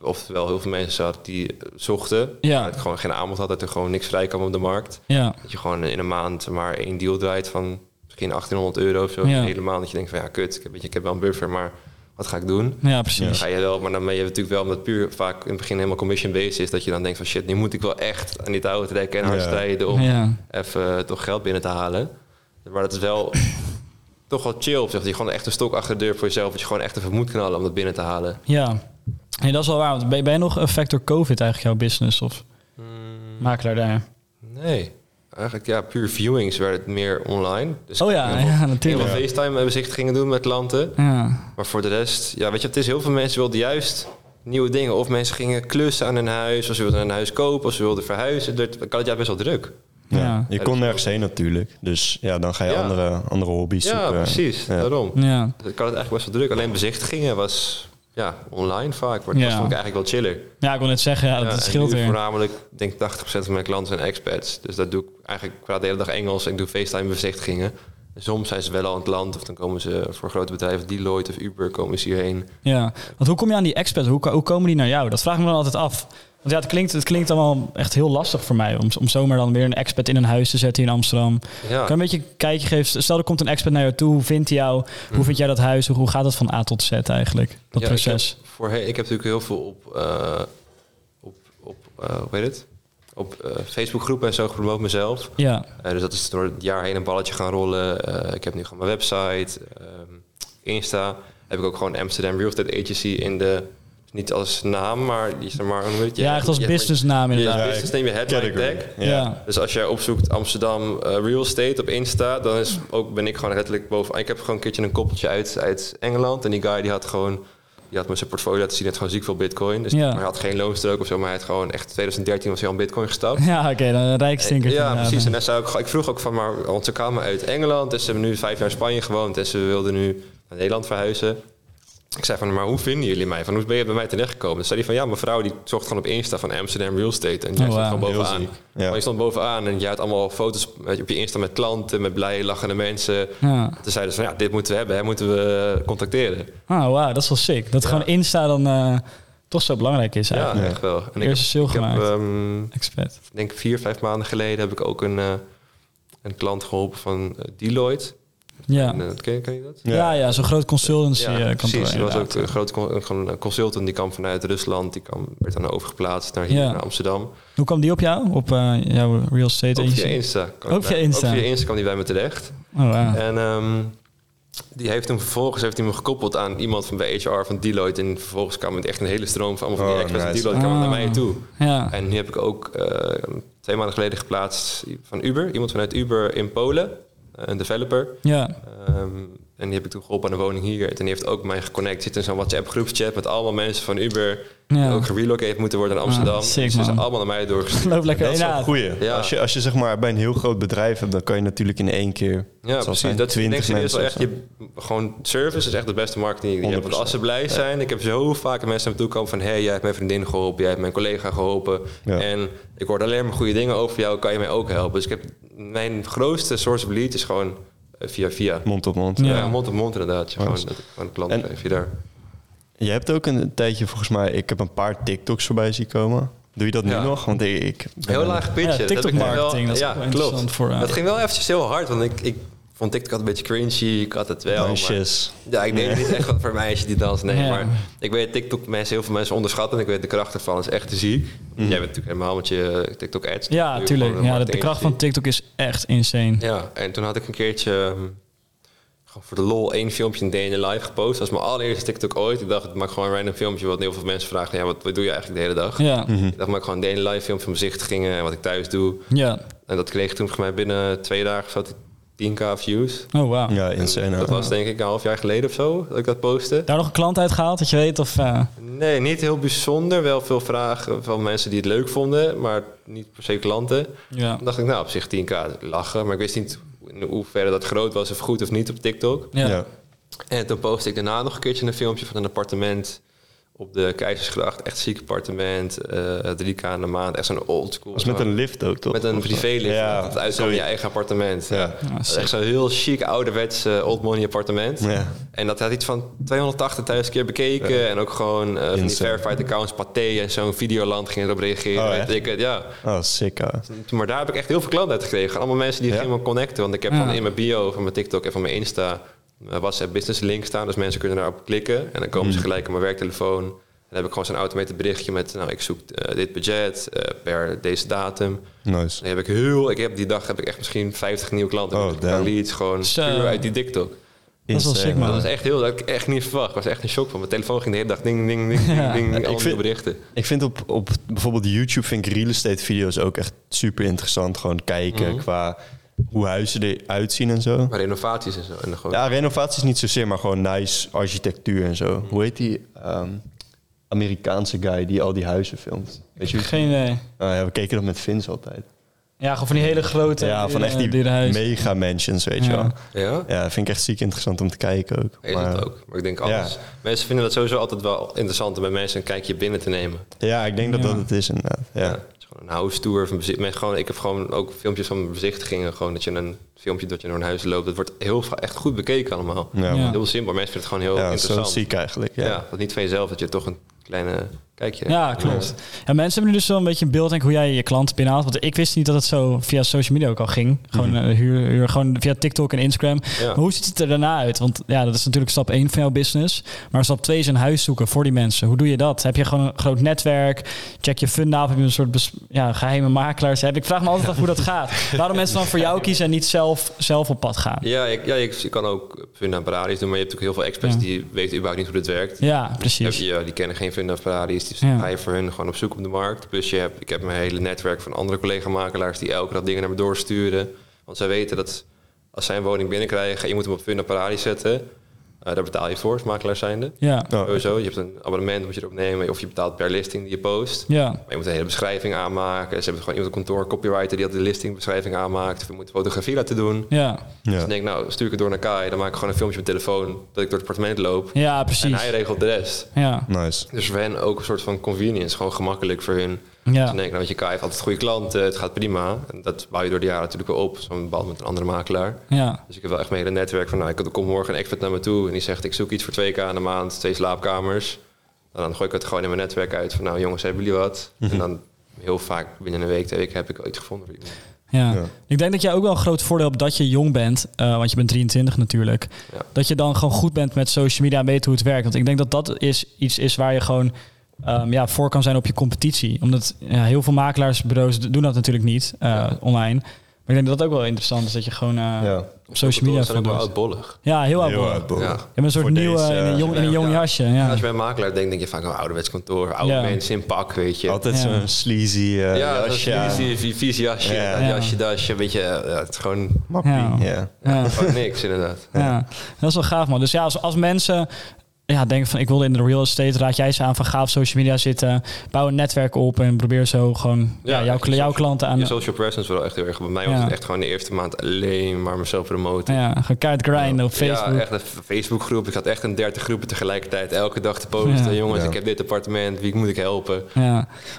oftewel heel veel mensen zat die eh, zochten. Ja. Dat ik gewoon geen aanbod had, dat er gewoon niks vrij kwam op de markt. Ja, Dat je gewoon in een maand maar één deal draait van misschien 1800 euro of zo. Ja. Een hele maand dat je denkt van ja, kut, ik heb, ik heb wel een buffer, maar wat ga ik doen? ja Dan precies. ga je wel, maar dan ben je natuurlijk wel, omdat puur vaak in het begin helemaal commission-based is, dat je dan denkt van shit, nu moet ik wel echt aan die touwen trekken en hard Ja. strijden om Ja. even eh, toch geld binnen te halen. Maar dat is wel (laughs) toch wel chill op zich. Dat je gewoon echt een stok achter de deur voor jezelf, dat je gewoon echt even moet knallen om dat binnen te halen. Ja, nee, dat is wel waar. Want ben, ben je nog effect door COVID eigenlijk jouw business? Of makelaar daar? Nee, eigenlijk ja, puur viewings werd het meer online. Dus Oh ja, heel (laughs) veel- ja Heel natuurlijk. veel FaceTime bezichtigingen doen met klanten. Ja. Maar voor de rest, ja, weet je, het is heel veel mensen wilden juist nieuwe dingen. Of mensen gingen klussen aan hun huis, of ze wilden een huis kopen, of ze wilden verhuizen. Dat kan het ja best wel druk. Ja. Ja. Je kon nergens heen natuurlijk. Dus ja, dan ga je Ja. andere, andere hobby's Ja, zoeken. precies. Ja. Daarom. Ja. Dat kan het eigenlijk best wel druk. Alleen bezichtigingen was ja, online vaak. Maar Ja. dat vond ik eigenlijk wel chiller. Ja, ik wil net zeggen, ja, dat Ja, scheelt weer. voornamelijk, ik denk 80% van mijn klanten zijn expats. Dus dat doe ik eigenlijk, ik praat de hele dag Engels en ik doe FaceTime bezichtigingen. En soms zijn ze wel al aan het land of dan komen ze voor grote bedrijven, Deloitte of Uber, komen ze hierheen. Ja, want hoe kom je aan die experts? Hoe, hoe komen die naar jou? Dat vraag ik me dan altijd af. Want ja, het klinkt, het klinkt allemaal echt heel lastig voor mij om, om zomaar dan weer een expert in een huis te zetten in Amsterdam. Ja, Kan je een beetje een kijkje geven? Stel, er komt een expert naar jou toe. Hoe vindt hij jou? Hoe vind jij dat huis? Hoe, hoe gaat dat van A tot Z eigenlijk? Dat Ja, proces. Ik heb, voorheen, ik heb natuurlijk heel veel op, eh, op, op eh, hoe heet het? Op eh Facebookgroepen en zo gepromoot mezelf. Ja, dus dat is door het jaar heen een balletje gaan rollen. Ik heb nu gewoon mijn website, ehm, Insta. Heb ik ook gewoon Amsterdam Real Estate Agency in de... Niet als naam, maar die is er maar... heet het? ja, echt als businessnaam inderdaad. business name, je headline tag. Ja. Ja. Dus als jij opzoekt Amsterdam eh, Real Estate op Insta, dan is ook, ben ik gewoon letterlijk bovenaan. Ik heb gewoon een keertje een koppeltje uit, uit Engeland. En die guy die had gewoon, die had me zijn portfolio laten zien, had gewoon ziek veel bitcoin. Dus Ja. maar hij had geen loonstrook of zo, maar hij had gewoon echt 2013 was hij al in bitcoin gestapt. (laughs) Ja, oké, dan een rijk stinker. Ja, precies. En dan zou ik, ik vroeg ook van, maar, want ze kwamen uit Engeland en ze hebben nu vijf jaar in Spanje gewoond en ze wilden nu naar Nederland verhuizen. Ik zei van, maar hoe vinden jullie mij? Van, hoe ben je bij mij terechtgekomen? Dus zei hij van, ja, mevrouw die zocht gewoon op Insta van Amsterdam Real Estate. En jij Oh, stond gewoon bovenaan. ziek. Maar Ja. je stond bovenaan en je had allemaal foto's met- op je Insta met klanten, met blij lachende mensen. Ja. Toen zeiden ze van, ja, dit moeten we hebben, hè, moeten we contacteren. Ah, wauw, dat is wel sick. Dat Ja. gewoon Insta dan eh, toch zo belangrijk is Ja, eigenlijk. echt wel. En Eerste sale ik heb, gemaakt. ehm, Expert. ik denk vier, vijf maanden geleden heb ik ook een, eh, een klant geholpen van eh, Deloitte. Ja. En, eh, ken, ken je dat? Ja, ja, zo'n groot consultancy Ja, eh, kantoor. precies. Die was ook een groot con- gewoon een consultant. Die kwam vanuit Rusland. Die kwam, werd dan overgeplaatst naar hier, Ja. naar Amsterdam. Hoe kwam die op jou? Op eh, jouw real estate agency? via Insta. kwam Ook ik via bij- Insta. Ook via Insta kwam die bij me terecht. Oh. En ehm, die heeft hem vervolgens heeft hij me gekoppeld aan iemand van bij HR van Deloitte. En vervolgens kwam het echt een hele stroom van allemaal van die Oh, experts van nice. Deloitte kwamen Ah. naar mij toe. Ja. En nu heb ik ook eh, twee maanden geleden geplaatst van Uber. Iemand vanuit Uber in Polen. Een developer. Ja. Ehm, en die heb ik toen geholpen aan de woning hier. En die heeft ook mij geconnect. Zit in zo'n WhatsApp groepschat met allemaal mensen van Uber. Die Ja. ook gerelocate moeten worden naar Amsterdam. Ah, sick, dus ze zijn allemaal naar mij doorgestuurd. (laughs) Loop lekker Dat is goeie. Ja. Als, je, als je zeg maar bij een heel groot bedrijf hebt, dan kan je natuurlijk in één keer... Ja, precies. Dat ik 20 denk serieus wel echt, mensen je, gewoon service is echt de beste marketing die je hebt. Want als ze 100%. blij zijn, ik heb zo vaak mensen naar me toe komen van, hey, jij hebt mijn vriendin geholpen, jij hebt mijn collega geholpen. Ja. En ik hoor alleen maar goede dingen over jou, kan je mij ook helpen? Dus ik heb, mijn grootste source of lead is gewoon via via. Mond op mond. Ja. Ja, mond op mond inderdaad. Je gewoon, dat gewoon klanten En- via daar. Je hebt ook een tijdje volgens mij... Ik heb een paar TikToks voorbij zien komen. Doe je dat nu nog? Want ik... Heel laag pitchen. Ja, TikTok-marketing, wel- dat is ja, klopt. interessant voor, eh, Dat ging wel eventjes heel hard, want ik, ik vond TikTok altijd een beetje cringy. Ik had het wel. maar- Dansjes. Ja, ik denk Nee. niet echt wat voor een meisje die danst. Nee, Ja. maar ik weet TikTok mensen, heel veel mensen onderschatten. En ik weet de kracht ervan is echt te zien. Jij bent natuurlijk helemaal met je eh, TikTok ads. Ja, natuurlijk tuurlijk. Ja, de, de kracht van TikTok is echt insane. Ja, en toen had ik een keertje ehm, gewoon voor de lol één filmpje in DN Live gepost. Dat was mijn allereerste TikTok ooit. Ik dacht, ik maak gewoon een random filmpje wat heel veel mensen vragen. Ja, wat, wat doe je eigenlijk de hele dag? Ja. Ik dacht, maak gewoon een DN Live filmpje van bezichtigingen en wat ik thuis doe. Ja. En dat kreeg toen voor mij binnen twee dagen zat 10k views. Oh, wauw. Ja, insane. Dat was denk ik een half jaar geleden of zo dat ik dat postte. Daar nog een klant uitgehaald, dat je weet? Of, eh, Nee, niet heel bijzonder. Wel veel vragen van mensen die het leuk vonden, maar niet per se klanten. ja. Dan dacht ik, nou, op zich 10k lachen. Maar ik wist niet in hoeverre dat groot was of goed of niet op TikTok. Ja. Ja. En toen postte ik daarna nog een keertje een filmpje van een appartement op de Keizersgracht. Echt ziek appartement, eh 3k in de maand. Echt zo'n old school. was met een lift ook, toch? met een privélift. Ja, uitkomen in je eigen appartement. Ja. Ja. Ja, Dat is sick. echt zo'n heel chic, ouderwets eh, old money appartement. Ja. En dat had iets van 280.000 keer bekeken. En ook gewoon eh van die verified accounts, Pathé en zo'n Videoland ging erop reageren. Oh, ik ja. Oh, sick. hè. Maar daar heb ik echt heel veel klanten uit gekregen. Allemaal mensen die Ja? gingen me connecten. Want ik heb Ja. van in mijn bio van mijn TikTok en van mijn Insta... WhatsApp business link staan. Dus mensen kunnen daarop klikken. En dan komen Mm. ze gelijk op mijn werktelefoon. En dan heb ik gewoon zo'n automated berichtje met... nou, ik zoek eh, dit budget eh, per deze datum. Nice. Dan heb ik heel... Ik heb die dag heb ik echt misschien 50 nieuwe klanten. Oh, damn. leads gewoon Zo. puur uit die TikTok. Dat Insane, sick, man. Dat was echt heel... Dat had ik echt niet verwacht. Ik was echt een shock van. Mijn telefoon ging de hele dag ding, ding, ding, ding, (laughs) Ja. ding. ding Ik vind- berichten. Ik vind op, op bijvoorbeeld YouTube vind ik real estate video's ook echt super interessant. Gewoon kijken Mhm. qua hoe huizen eruit zien en zo. Maar renovaties en zo. En dan gewoon... Ja, renovaties niet zozeer, maar gewoon nice architectuur en zo. Hoe heet die ehm, Amerikaanse guy die al die huizen filmt? Weet je? Geen idee. Ah, ja, we keken dat met Vince altijd. Ja, gewoon van die hele grote Ja, van echt die mega mansions, weet je Ja. wel. Ja? Ja, vind ik echt ziek interessant om te kijken ook. Is Maar- het ook. Maar ik denk Ja. alles. Mensen vinden dat sowieso altijd wel interessant om bij mensen een kijkje binnen te nemen. Ja, ik denk dat Ja. dat het is inderdaad. Ja. Een house tour. Van bezi- met gewoon, ik heb gewoon ook filmpjes van bezichtigingen. Gewoon dat je een filmpje dat je door een huis loopt. Dat wordt heel echt goed bekeken allemaal. Ja. Heel simpel. Mensen vinden het gewoon heel Ja, dat is zo interessant. ziek eigenlijk. Ja. Ja. dat niet van jezelf dat je toch een kleine kijkje Ja, klopt. Ja, mensen hebben nu dus wel een beetje een beeld denk hoe jij je klant binnenhaalt. Want ik wist niet dat het zo via social media ook al ging. Gewoon, Mhm. eh, huur, huur, gewoon via TikTok en Instagram. Ja. Maar hoe ziet het er daarna uit? Want ja, dat is natuurlijk stap 1 van jouw business. Maar stap 2 is een huis zoeken voor die mensen. Hoe doe je dat? Heb je gewoon een groot netwerk? Check je fund af? Heb je een soort ja, geheime makelaars? Heb? Ik vraag me altijd af hoe dat (laughs) gaat. Waarom mensen dan voor jou kiezen en niet zelf, zelf op pad gaan? Ja, ik, ja ik, je kan ook Funda Paradis doen, maar je hebt ook heel veel experts die weten überhaupt niet hoe dit werkt. Ja, Heb precies. je, ja, die kennen geen Funda Dus Ja. ga je voor hun gewoon op zoek op de markt. Plus je hebt, ik heb mijn hele netwerk van andere collega-makelaars die elke dag dingen naar me doorsturen. Want zij weten dat als zij een woning binnenkrijgen en je moet hem op Funda Paradis zetten, daar betaal je voor als makelaar zijnde. Ja, Sowieso, je hebt een abonnement moet je erop nemen of je betaalt per listing die je post. ja, Maar je moet een hele beschrijving aanmaken. Ze hebben gewoon iemand op kantoor, copywriter, die had de listingbeschrijving aanmaakt. Of je moet fotografie laten doen. ja. Dus ja. ik denk, nou, stuur ik het door naar Kai. Dan maak ik gewoon een filmpje op mijn telefoon dat ik door het appartement loop. Ja, En precies. hij regelt de rest. Ja, Nice. Dus voor hen ook een soort van convenience. Gewoon gemakkelijk voor hun. Dus ja. dan denk ik, nou, weet je, Kai heeft altijd goede klanten. Het gaat prima. En dat bouw je door de jaren natuurlijk wel op. Zo'n band met een andere makelaar. ja. Dus ik heb wel echt mijn hele netwerk van, nou, ik er komt morgen een expert naar me toe. En die zegt, ik zoek iets voor 2k aan de maand, twee slaapkamers. En dan gooi ik het gewoon in mijn netwerk uit van, nou jongens, hebben jullie wat? En dan heel vaak binnen een week, twee weken heb ik al iets gevonden voor iemand. Ja. Ja. ik denk dat jij ook wel een groot voordeel hebt dat je jong bent, eh, want je bent 23 natuurlijk. Ja. Dat je dan gewoon goed bent met social media en weet hoe het werkt. Want ik denk dat dat is iets is waar je gewoon ehm, ja, voor kan zijn op je competitie. Omdat ja, heel veel makelaarsbureaus doen dat natuurlijk niet eh, online. Maar ik denk dat dat ook wel interessant is dat je gewoon eh, Ja. op social media zijn ook wel oudbollig. Ja, heel Heel oud. oudbollig. Ja. Je een soort Voor nieuwe deze, in een jong, in een ja, jong ja. jasje. Ja, Ja. Als je bij een makelaar denkt, denk je vaak, oh, ouderwets kantoor, oude Ja. mensen in pak, weet je. Altijd Ja. zo'n sleazy uh, ja, dat is jasje. een vies, vies jasje, Ja. Ja. jasje, dasje, weet je, ja, het is gewoon, Mappie. Ja. Ja. Ja. gewoon niks inderdaad. Ja, dat is wel gaaf man. Dus ja, als, als mensen ja, denken van ik wilde in de real estate, raad jij ze aan van ga op social media zitten, bouw een netwerk op en probeer zo gewoon ja, Ja, jouw, jouw social- klanten aan. Je social presence wel echt heel erg. Bij mij was het echt gewoon de eerste maand alleen maar mezelf promoten. Ja, gewoon kaart grinden op Facebook. Ja, echt een Facebookgroep. Ik had echt een 30 groepen tegelijkertijd elke dag te posten. Ja. Jongens, Ja. ik heb dit appartement, wie moet ik helpen? Ja.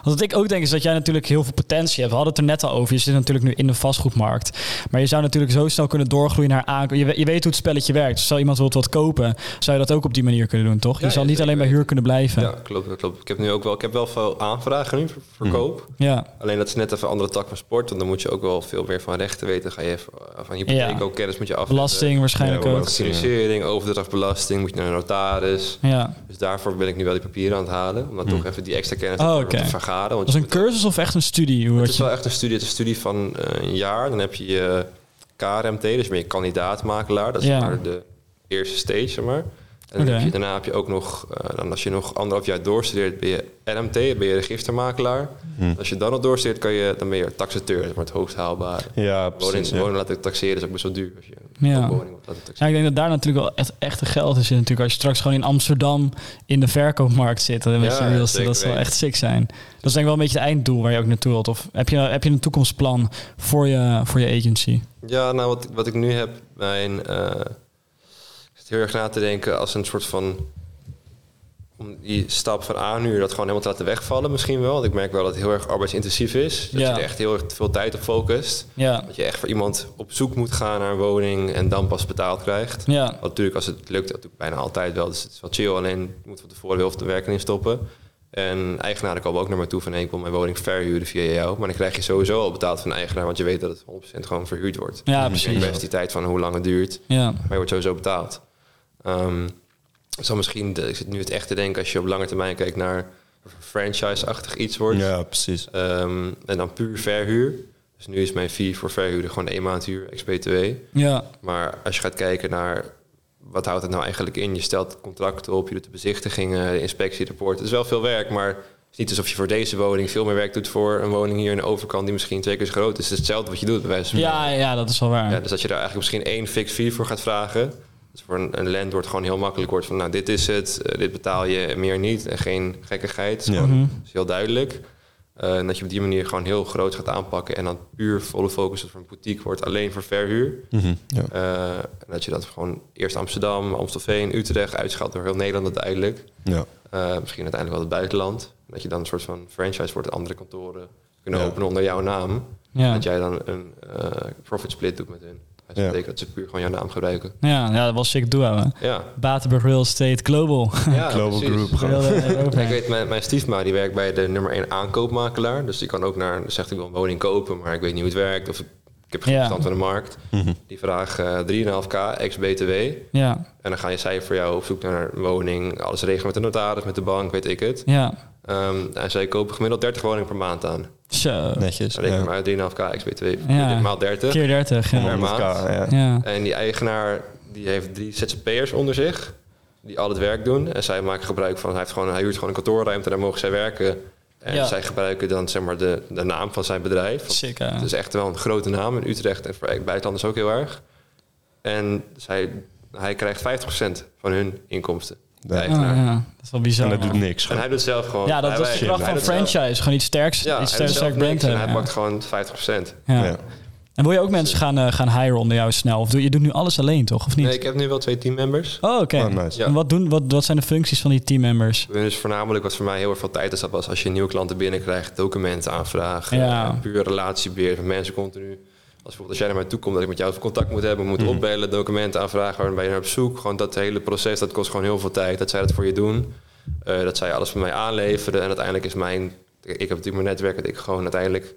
Want wat ik ook denk is dat jij natuurlijk heel veel potentie hebt. We hadden het er net al over. Je zit natuurlijk nu in de vastgoedmarkt. Maar je zou natuurlijk zo snel kunnen doorgroeien naar aankoop. Je, je weet hoe het spelletje werkt. Dus stel iemand wilt wat kopen, zou je dat ook op die manier kunnen doen, toch? Je Ja, zal ja, niet alleen bij huur kunnen blijven. Ja, klopt, dat klopt. Ik heb nu ook wel, ik heb wel veel aanvragen nu voor, voor koop. Ja. Alleen dat is net even een andere tak van sport. Want dan moet je ook wel veel meer van rechten weten. Ga je even, eh, van hypotheek ook kennis moet je afleggen. Belasting waarschijnlijk ook. Financiering, overdrachtbelasting, moet je naar een notaris. Ja. Dus daarvoor ben ik nu wel die papieren aan het halen. Om dan toch even die extra kennis Oh, te, vergaren. Want Dat is een cursus of echt een studie? Hoe Het is je... wel echt een studie. Het is een studie van eh, een jaar. Dan heb je je KRMT, dus ben je kandidaatmakelaar. Dat is Ja. maar de eerste stage, zeg maar. En dan Oké. heb je, daarna heb je ook nog, eh, dan als je nog anderhalf jaar doorstudeert, ben je RMT, ben je registermakelaar. Als je dan nog doorstudeert, kan je, dan ben je taxateur, maar het hoogst haalbare. Ja, Woning, precies. ja. woning laten taxeren is ook best wel duur. Als je Ja. een woning Ja, ik denk dat daar natuurlijk wel echt echte geld in zit. Natuurlijk als je straks gewoon in Amsterdam in de verkoopmarkt zit. Dan Ja, je zeker dat zal echt sick zijn. Dat is denk ik wel een beetje het einddoel waar je ook naartoe wilt. Of heb je, heb je een toekomstplan voor je, voor je agency? Ja, nou wat, wat ik nu heb, mijn, eh, zit heel erg na te denken als een soort van om die stap van aanhuur dat gewoon helemaal te laten wegvallen misschien wel. Want ik merk wel dat het heel erg arbeidsintensief is. Dat Ja. je er echt heel erg veel tijd op focust. Ja, Dat je echt voor iemand op zoek moet gaan naar een woning en dan pas betaald krijgt. ja, natuurlijk als het lukt, dat doe ik bijna altijd wel. Dus het is wel chill, alleen je moet van tevoren heel veel werk in stoppen. En eigenaren komen ook naar me toe van hey, ik wil mijn woning verhuren via jou. Maar dan krijg je sowieso al betaald van de eigenaar, want je weet dat het 100% gewoon verhuurd wordt. ja Je precies. best die tijd van hoe lang het duurt. Ja, Maar je wordt sowieso betaald. Ehm zal misschien, de, ik zit nu het echt te denken als je op lange termijn kijkt naar franchise-achtig iets wordt. Ja, precies. Ehm, en dan puur verhuur. Dus nu is mijn fee voor verhuren gewoon één maand huur, ex-BTW. ja, Maar als je gaat kijken naar wat houdt het nou eigenlijk in? Je stelt contracten op, je doet de bezichtigingen, de inspectierapport. Het is wel veel werk, maar het is niet alsof je voor deze woning veel meer werk doet voor een woning hier in de overkant die misschien twee keer zo groot is. Het is hetzelfde wat je doet bij wijze van ja, ja, dat is wel waar. ja, dus dat je daar eigenlijk misschien één fix fee voor gaat vragen. Dus voor een, een landlord gewoon heel makkelijk wordt van... nou, dit is het, eh, dit betaal je, meer niet. En geen gekkigheid. Het is Ja. gewoon Mhm. is heel duidelijk. Eh, en dat je op die manier gewoon heel groot gaat aanpakken en dan puur volle focus op een boutique wordt, alleen voor verhuur. Mhm, ja. Eh, en dat je dat gewoon eerst Amsterdam, Amstelveen, Utrecht uitschaalt door heel Nederland uiteindelijk. ja. Eh, misschien uiteindelijk wel het buitenland. Dat je dan een soort van franchise wordt, andere kantoren kunnen Ja. openen onder jouw naam. Ja. Dat jij dan een eh, profit split doet met hun. Dat Ja. betekent dat ze puur gewoon jouw naam gebruiken. Ja, ja, dat was sick duo. Hè. Ja, Batenburg Real Estate Global. ja (laughs) Global precies. Group. Eh. Ik weet, mijn, mijn stiefma die werkt bij de nummer 1 aankoopmakelaar. Dus die kan ook naar, zegt ik wil een woning kopen, maar ik weet niet hoe het werkt. Of ik, heb geen Ja. verstand van de markt. Mhm. Die vraagt eh 3,5k ex-BTW. Ja, En dan ga je voor jou op zoek naar een woning. Alles regelen met de notaris, met de bank, weet ik het. ja. Ehm, en zij kopen gemiddeld 30 woningen per maand aan. Zo. Netjes. Dan reken ja. maar uit 3,5k ex-BTW. Ja. Maal 30. Keer 30. Ja. Per 100k, maand. ja. ja. En die eigenaar die heeft drie ZZP'ers onder zich. Die al het werk doen. En zij maken gebruik van... Hij, heeft gewoon, hij huurt gewoon een kantoorruimte. Daar mogen zij werken. En Ja. zij gebruiken dan zeg maar de, de naam van zijn bedrijf. Sick. Het is echt wel een grote naam in Utrecht. En voor buitenlanders ook heel erg. En zij, hij krijgt 50% van hun inkomsten. De Ja. Dat is wel bizar. En dat man. doet niks. En hij doet zelf gewoon... Ja, dat, hij- is de kracht van franchise. Gewoon iets sterks, Ja, iets sterk, sterk brand hebben. hij Ja. pakt gewoon 50%. Ja. Ja. En wil je ook mensen gaan, eh, gaan hiren onder jou snel? Of doe je doet nu alles alleen, toch? Of niet? Nee, ik heb nu wel twee teammembers. Oh, oké. Oh, nice. Ja. En wat, doen, wat, wat zijn de functies van die teammembers? Dus voornamelijk wat voor mij heel erg veel tijd is, dat was als je nieuwe klanten binnenkrijgt, documenten aanvragen, Ja. eh, puur relatiebeheer van mensen continu. Als bijvoorbeeld als jij naar mij toe komt dat ik met jou contact moet hebben, moet opbellen, documenten aanvragen, waar ben je naar op zoek. Gewoon dat hele proces, dat kost gewoon heel veel tijd. Dat zij dat voor je doen, Eh, dat zij alles voor mij aanleveren en uiteindelijk is mijn, ik heb natuurlijk mijn netwerk dat ik gewoon uiteindelijk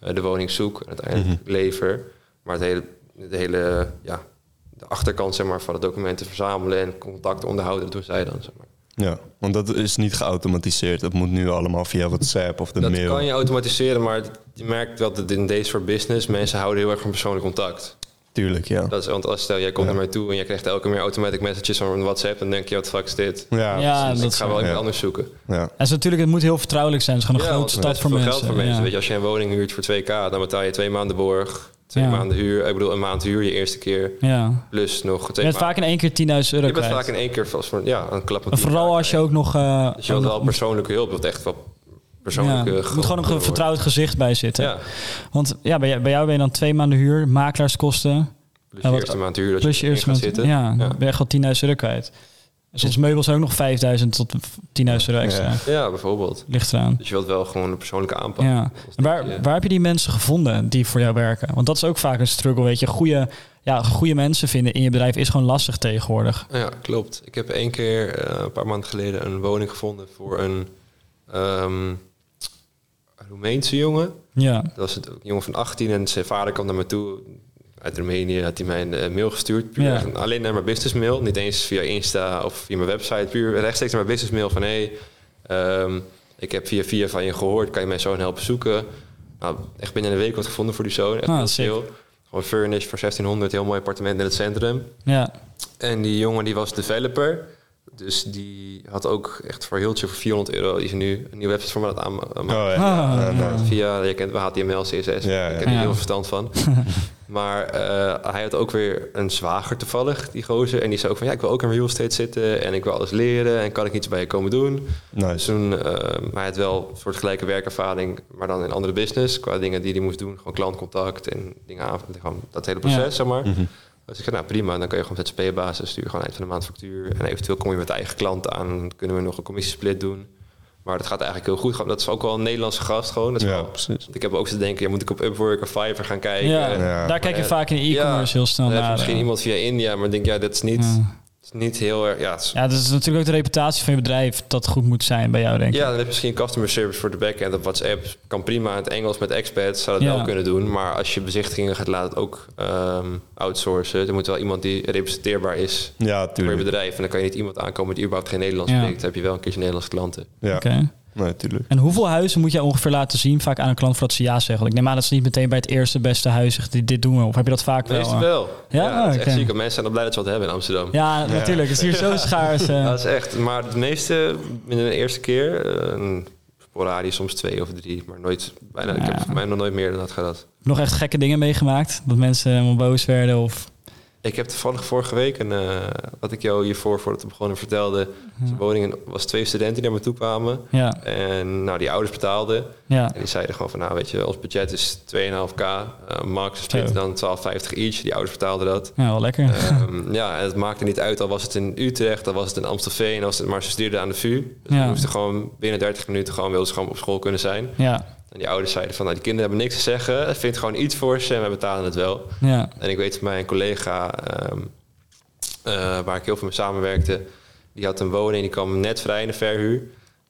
eh, de woning zoek en uiteindelijk lever. Maar het hele, de hele, ja, de achterkant zeg maar, van de documenten verzamelen en contact onderhouden, dat doen zij dan. Zeg maar. Ja, want dat is niet geautomatiseerd. Dat moet nu allemaal via WhatsApp of de Dat mail. kan je automatiseren, maar je merkt wel dat in Days for Business mensen houden heel erg van persoonlijk contact. Tuurlijk, ja. Dat is, want als stel jij komt Ja. naar mij toe en jij krijgt elke keer automatic messages van WhatsApp, dan denk je wat fuck is dit? Ja, Ja, precies. dat ik ga wel iemand ja. anders zoeken. ja. En is natuurlijk, het moet heel vertrouwelijk zijn. Het is gewoon een Ja, grote het voor mensen. geld voor mensen. Ja. Weet je, als je een woning huurt voor 2k, dan betaal je twee maanden borg, twee Ja. maanden huur. Ik bedoel, een maand huur je eerste keer, Ja. plus nog Je twee bent maanden. vaak in één keer 10.000 euro Je bent kwijt. vaak in één keer vast voor, ja, een klap vooral als je ook nog... eh, Dus je wilt wel persoonlijke hulp, je wilt echt wel ja, persoonlijke er moet gewoon een vertrouwd gezicht bij zitten. Ja, Want ja, bij, jou- bij jou ben je dan twee maanden huur, makelaarskosten, plus Ja, je eerste maand huur dat plus je je gaat zitten. ja, ben je echt al 10.000 euro kwijt. En soms meubels ook nog 5.000 tot 10.000 euro extra. Ja. Ja, bijvoorbeeld. Ligt eraan. Dus je wilt wel gewoon een persoonlijke aanpak. Ja. En waar, je- waar heb je die mensen gevonden die voor jou werken? Want dat is ook vaak een struggle, weet je. Goede, ja, goede mensen vinden in je bedrijf is gewoon lastig tegenwoordig. Ja, klopt. Ik heb één keer eh, een paar maanden geleden een woning gevonden voor een ehm Roemeense jongen. Ja, Dat was het, een jongen van 18 en zijn vader kwam naar me toe. Uit Roemenië had hij mij een eh, mail gestuurd. Puur Ja. alleen naar mijn business mail. Niet eens via Insta of via mijn website. Puur rechtstreeks naar mijn business mail van... Hey, ehm, ik heb via via van je gehoord. Kan je mijn zoon helpen zoeken? Nou, echt binnen een week wat gevonden voor die zoon. Echt Ah, heel. Gewoon furnished voor 1600. Heel mooi appartement in het centrum. ja, En die jongen die was developer. Dus die had ook echt voor heel voor 400 euro. Die is nu een nieuwe website voor me aan het aanmaken. Oh, ja. Ah, Ja, ja. nice. Via, je kent HTML, CSS. Ja, ja. Ik heb er Ja. heel veel verstand van. (laughs) maar eh, hij had ook weer een zwager toevallig, die gozer. En die zei ook van, ja, ik wil ook in real estate zitten. En ik wil alles leren. En kan ik iets bij je komen doen? Dus toen, maar hij had wel een soort gelijke werkervaring. Maar dan in andere business. Qua dingen die hij moest doen. Gewoon klantcontact en dingen aan. Gewoon dat hele proces, Ja. zeg maar. Mhm. Dus ik zei, nou prima, dan kan je gewoon ZZP-basis stuur gewoon eind van de maand factuur. En eventueel kom je met eigen klanten aan, kunnen we nog een commissiesplit doen. Maar dat gaat eigenlijk heel goed. Dat is ook wel een Nederlandse gast gewoon. Dat is Ja, wel, precies. want ik heb ook te denken, ja, moet ik op Upwork of Fiverr gaan kijken? ja. Ja. daar kijk je vaak in de e-commerce ja, heel snel naar. misschien eh. iemand via India, maar denk ja, dat is niet, is niet heel erg... Ja, het is- Ja, dat is natuurlijk ook de reputatie van je bedrijf dat goed moet zijn bij jou, denk ik. Ja, dan heb je misschien customer service voor de backend op WhatsApp. Kan prima in het Engels met expats, zou dat Ja. wel kunnen doen. Maar als je bezichtigingen gaat laten ook ehm, outsourcen, er moet wel iemand die representeerbaar is Ja, voor je tuurlijk. bedrijf. En dan kan je niet iemand aankomen die überhaupt geen Nederlands Ja. spreekt. Dan heb je wel een keertje Nederlandse klanten. Ja, Oké. Nee, tuurlijk. En hoeveel huizen moet jij ongeveer laten zien vaak aan een klant voordat ze ja zeggen? Want Ik neem aan dat ze niet meteen bij het eerste beste huis zeggen, dit, dit doen we. Of heb je dat vaak wel? Meestal eh? wel. Ja? dat is ziek. Mensen zijn al blij dat ze wat hebben in Amsterdam. Ja, natuurlijk. Het is hier zo (laughs) schaars. eh. Ja, dat is echt. Maar de meeste binnen de eerste keer, eh, een sporadisch soms twee of drie, maar nooit, bijna, ik heb Ja. voor mij nog nooit meer dan dat gehad. Nog echt gekke dingen meegemaakt? Dat mensen helemaal boos werden of... Ik heb toevallig vorige week, en eh, wat ik jou hiervoor, voordat we begonnen, vertelde... Zijn woning was twee studenten die naar me toe kwamen. Ja, En nou, die ouders betaalden. ja, En die zeiden gewoon van, nou weet je, ons budget is 2,5k. eh max splitten dan 12,50 each. Die ouders betaalden dat. ja, wel lekker. Ehm, (laughs) ja, en het maakte niet uit, al was het in Utrecht, al was het in Amstelveen, al was het, maar ze aan de VU. Dus Ja. we moesten gewoon binnen 30 minuten gewoon, wilden ze gewoon op school kunnen zijn. Ja, En die ouders zeiden van, nou, die kinderen hebben niks te zeggen. Vind gewoon iets voor ze en we betalen het wel. ja, En ik weet van mijn collega, ehm, eh, waar ik heel veel mee samenwerkte, die had een woning, die kwam net vrij in de verhuur.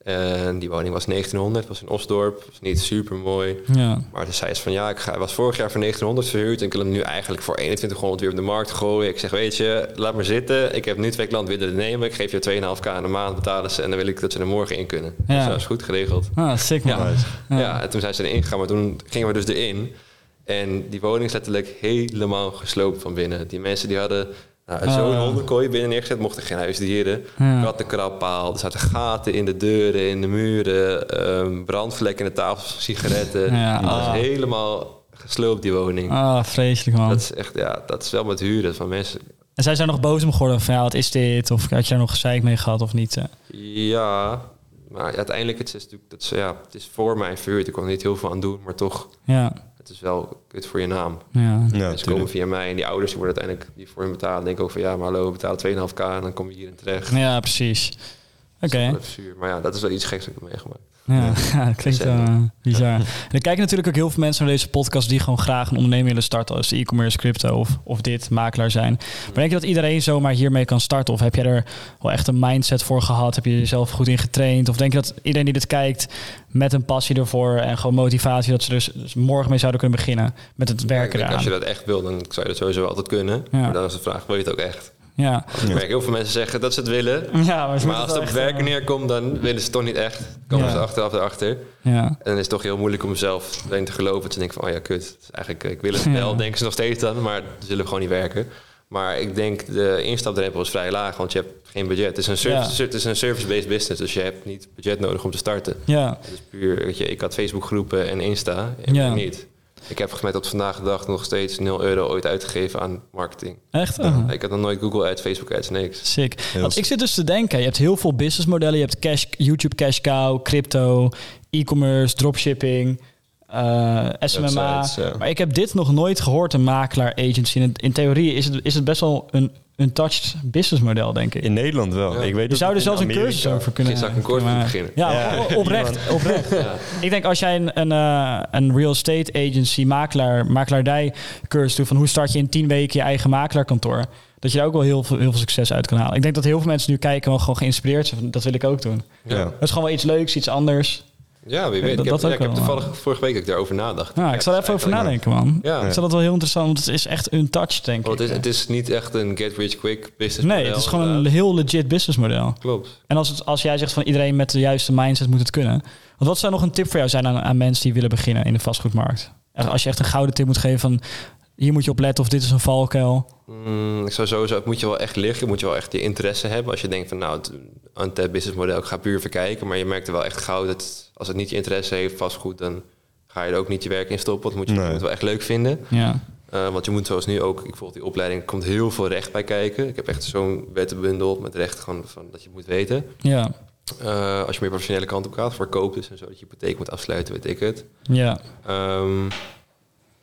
En die woning was 1900, was in Osdorp, was niet super mooi. ja. Maar toen zei ze van ja, ik ga- was vorig jaar voor 1900 verhuurd en ik wil hem nu eigenlijk voor 2100 weer op de markt gooien. Ik zeg, weet je, laat maar zitten. Ik heb nu twee klanten willen nemen. Ik geef je 2,5k aan de maand betalen ze en dan wil ik dat ze er morgen in kunnen. Ja. Dus dat is goed geregeld. Ah, sick man. Ja. Ja. Ja. en toen zijn ze erin gegaan, maar toen gingen we dus erin. En die woning is letterlijk helemaal gesloopt van binnen. Die mensen die hadden nou, zo'n Ah. hondenkooi binnen neergezet, mochten geen huisdieren. Ja. Kattenkrabpaal, er zaten gaten in de deuren, in de muren, ehm, brandvlekken in de tafels, sigaretten. Ja, Dat ah. was helemaal gesloopt, die woning. Ah, vreselijk man. Dat is echt, ja, dat is wel met huren van mensen. En zij zijn nog boos om geworden van ja, wat is dit? Of had je daar nog gezeik mee gehad of niet? Ja, maar ja, uiteindelijk het is natuurlijk, dat is, ja, het is voor mij verhuurd. Ik kon er niet heel veel aan doen, maar toch, Ja, het is wel kut voor je naam. ja. Ja, Mensen komen via mij en die ouders die worden uiteindelijk die voor hen betalen. Denken ook van ja, maar hallo, we betalen 2,5k en dan kom je hierin terecht. Ja, precies. Oké. Maar ja, dat is wel iets geks dat ik heb meegemaakt. Ja, ja, (laughs) klinkt uh, bizar. En er kijken natuurlijk ook heel veel mensen naar deze podcast die gewoon graag een onderneming willen starten als e-commerce, crypto of, of dit, makelaar zijn. Maar denk je dat iedereen zomaar hiermee kan starten? Of heb je er wel echt een mindset voor gehad? Heb je jezelf goed in getraind? Of denk je dat iedereen die dit kijkt met een passie ervoor en gewoon motivatie, dat ze dus, dus morgen mee zouden kunnen beginnen met het Ik werken denk, eraan? als je dat echt wil, dan zou je dat sowieso altijd kunnen. Ja. Maar dan is de vraag, wil je het ook echt? Ja. Want ik merk heel veel mensen zeggen dat ze het willen. Ja, maar, als het op werken eh, neerkomt, dan willen ze het toch niet echt. Komen Ja. ze achteraf erachter. Ja, En dan is het toch heel moeilijk om mezelf erin te geloven. Dat ze denken van, oh ja, kut. Eigenlijk, eh, ik wil het wel, denken ze nog steeds dan. Maar ze zullen gewoon niet werken. Maar ik denk, de instapdrempel is vrij laag. Want je hebt geen budget. Het is een, service, het is een service-based business. Dus je hebt niet budget nodig om te starten. ja, is puur, weet je, ik had Facebookgroepen en Insta. En niet. Ik heb met tot vandaag de dag nog steeds 0 euro ooit uitgegeven aan marketing. echt? Oh. Ik had nog nooit Google Ads, Facebook Ads, niks. Sick. Heel Want ik zit dus te denken, je hebt heel veel businessmodellen. Je hebt cash, YouTube Cash Cow, crypto, e-commerce, dropshipping, eh, SMMA. Websites, ja. Maar ik heb dit nog nooit gehoord, een makelaar agency. In, in theorie is het, is het best wel een untouched businessmodel, denk ik. In Nederland wel. Ja. Ik weet je zou er zelfs een Amerika- cursus over kunnen zou een beginnen. Ja, Ja, oprecht, (laughs) oprecht. Ik denk als jij een, een, eh, een real estate agency, makelaar, makelaardij cursus doet van hoe start je in 10 weken je eigen makelaarkantoor, dat je daar ook wel heel veel, heel veel succes uit kan halen. Ik denk dat heel veel mensen nu kijken en wel gewoon geïnspireerd zijn. van, Dat wil ik ook doen. Ja, Ja. Dat is gewoon wel iets leuks, iets anders. Ja wie Ja, weet. dat- ik heb, dat ja, ik heb toevallig vorige week dat ik daarover nadacht. Nou, ik zal er even over nadenken, man. Ja, Ik vind dat wel heel interessant, want het is echt untouched, denk want ik. het is, het is niet echt een get rich quick business nee, model, het is gewoon een heel legit businessmodel. Klopt. En als, het, als jij zegt van iedereen met de juiste mindset moet het kunnen. Want wat zou nog een tip voor jou zijn aan, aan mensen die willen beginnen in de vastgoedmarkt? Als je echt een gouden tip moet geven van hier moet je op letten of dit is een valkuil. Mm, ik zou sowieso, het moet je wel echt liggen, moet je wel echt je interesse hebben. Als je denkt van nou, het untapped business model, ik ga puur verkijken. Maar je merkt er wel echt gauw dat als het niet je interesse heeft, vastgoed, dan ga je er ook niet je werk in stoppen. Dat moet je, Nee. het wel echt leuk vinden. Ja, Uh, want je moet zoals nu ook, ik volg die opleiding, er komt heel veel recht bij kijken. Ik heb echt zo'n wettenbundel met recht gewoon van dat je het moet weten. ja, Uh, als je meer professionele kant op gaat, voor koop dus en zo, dat je hypotheek moet afsluiten, weet ik het. ja, Ehm,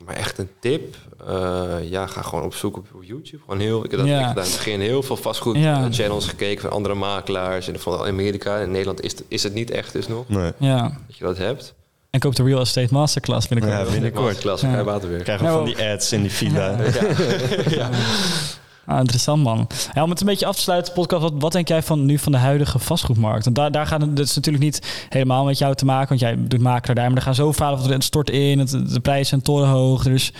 maar echt een tip, uh, ja, ga gewoon op zoek op YouTube. Gewoon heel, ik heb dat Ja. gedaan in het begin heel veel vastgoed Ja. eh, channels gekeken van andere makelaars. En van Amerika, in Nederland is het, is het niet echt dus nog Nee. ja. dat je dat hebt. En koop de Real Estate Masterclass binnenkort. Ja, binnenkort. Masterclass, Ja. ja. water weer. Krijgen we Nou, van die ads in die fila. (laughs) (laughs) Ah, interessant man. Ja, om het een beetje af te sluiten, podcast, wat, wat denk jij van nu van de huidige vastgoedmarkt? Want daar, daar gaat het, dat is natuurlijk niet helemaal met jou te maken, want jij doet makelaar daar, maar er gaan zoveel verhalen van het stort in, het, de prijzen zijn torenhoog, er is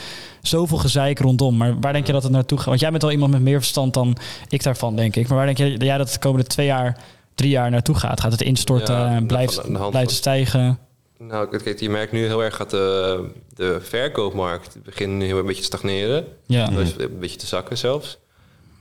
zoveel gezeik rondom. Maar waar denk je dat het naartoe gaat? Want jij bent al iemand met meer verstand dan ik daarvan, denk ik. Maar waar denk jij, jij dat de komende twee jaar, drie jaar naartoe gaat? Gaat het instorten, Ja, en blijft, blijft stijgen? Nou, kijk, je merkt nu heel erg dat de, de verkoopmarkt begint nu heel een beetje te stagneren. Ja, Dus een beetje te zakken zelfs.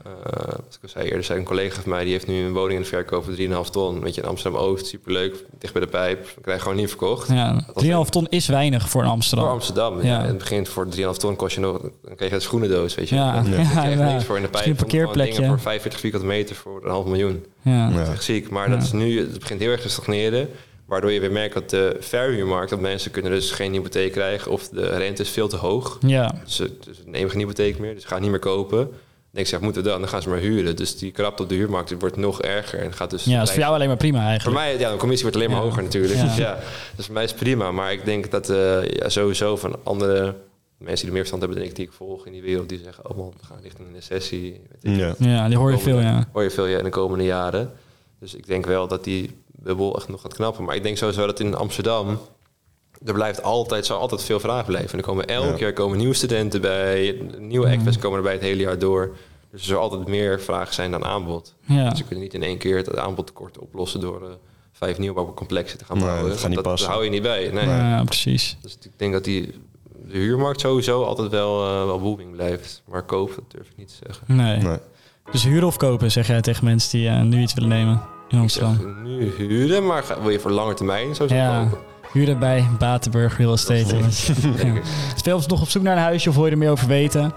Eh, wat ik al zei eerder, zei een collega van mij, die heeft nu een woning in de verkoop voor 3,5 ton. Weet je, in Amsterdam-Oost, superleuk, dicht bij de pijp. Dan krijg je gewoon niet verkocht. Ja, 3,5 ton is weinig voor een Amsterdam. Voor Amsterdam, ja. Ja. In het begin voor 3,5 ton kost je nog, dan krijg je een schoenendoos, weet je. Ja, Dan ja, krijg je echt ja. niks voor in de pijp. een parkeerplekje. dingen voor 45 vierkante meter voor een half miljoen. Ja. Dat is echt ziek. Maar dat is nu, het begint heel erg te stagneren. Waardoor je weer merkt dat de verhuurmarkt, dat mensen kunnen dus geen hypotheek krijgen of de rente is veel te hoog. ja. Dus ze dus ze nemen geen hypotheek meer, dus ze gaan niet meer kopen. Dan denk ze, ja, moeten we dan? Dan gaan ze maar huren. Dus die krapte op de huurmarkt die wordt nog erger en gaat dus... ja, dat is voor jou alleen maar prima Voor eigenlijk. mij, ja, de commissie wordt alleen maar Ja. hoger natuurlijk. Ja. Dus ja, dus voor mij is het prima. Maar ik denk dat eh, ja, sowieso van andere mensen die er meer verstand hebben dan ik, die ik volg in die wereld, die zeggen, oh man, we gaan richting een recessie. Ik. Ja. Ja, die hoor je veel, ja. Hoor je veel ja, in de komende jaren. Dus ik denk wel dat die bubbel echt nog gaat knappen. Maar ik denk sowieso dat in Amsterdam... Er blijft altijd, zal altijd veel vraag blijven. En er komen elk Ja. jaar komen nieuwe studenten bij. Nieuwe Mm. actors komen erbij het hele jaar door. Dus er zal altijd meer vraag zijn dan aanbod. Ja. Dus ze kunnen niet in één keer het aanbodtekort oplossen... door eh, vijf nieuwbouwcomplexen te gaan Nee, bouwen. dat gaat niet dat, hou je niet bij. Nee. Ja, precies. Dus ik denk dat die, de huurmarkt sowieso altijd wel, eh, wel booming blijft. Maar koop, dat durf ik niet te zeggen. Nee. Nee. Dus huren of kopen, zeg jij tegen mensen die eh, nu iets willen nemen in Ik Amsterdam? zeg nu huren, maar ga- wil je voor lange termijn sowieso Ja. kopen? Huren bij Batenburg Real Estate. Ik. (laughs) Speel ons nog op zoek naar een huisje of wil je er meer over weten?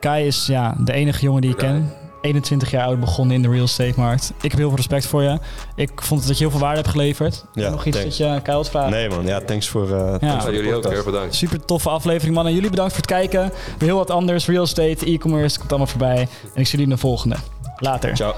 Kai is ja, de enige jongen die ik ken. 21 jaar oud begonnen in de real estate markt. Ik heb heel veel respect voor je. Ik vond dat je heel veel waarde hebt geleverd. Ja, nog iets thanks. dat je Kai wilt vragen? Nee man, ja, thanks voor, eh thanks Ja. voor jullie ook, heel bedankt. Super toffe aflevering, man. En jullie bedankt voor het kijken. Weer heel wat anders. Real estate, e-commerce, komt allemaal voorbij. En ik zie jullie in de volgende. Later. Ciao.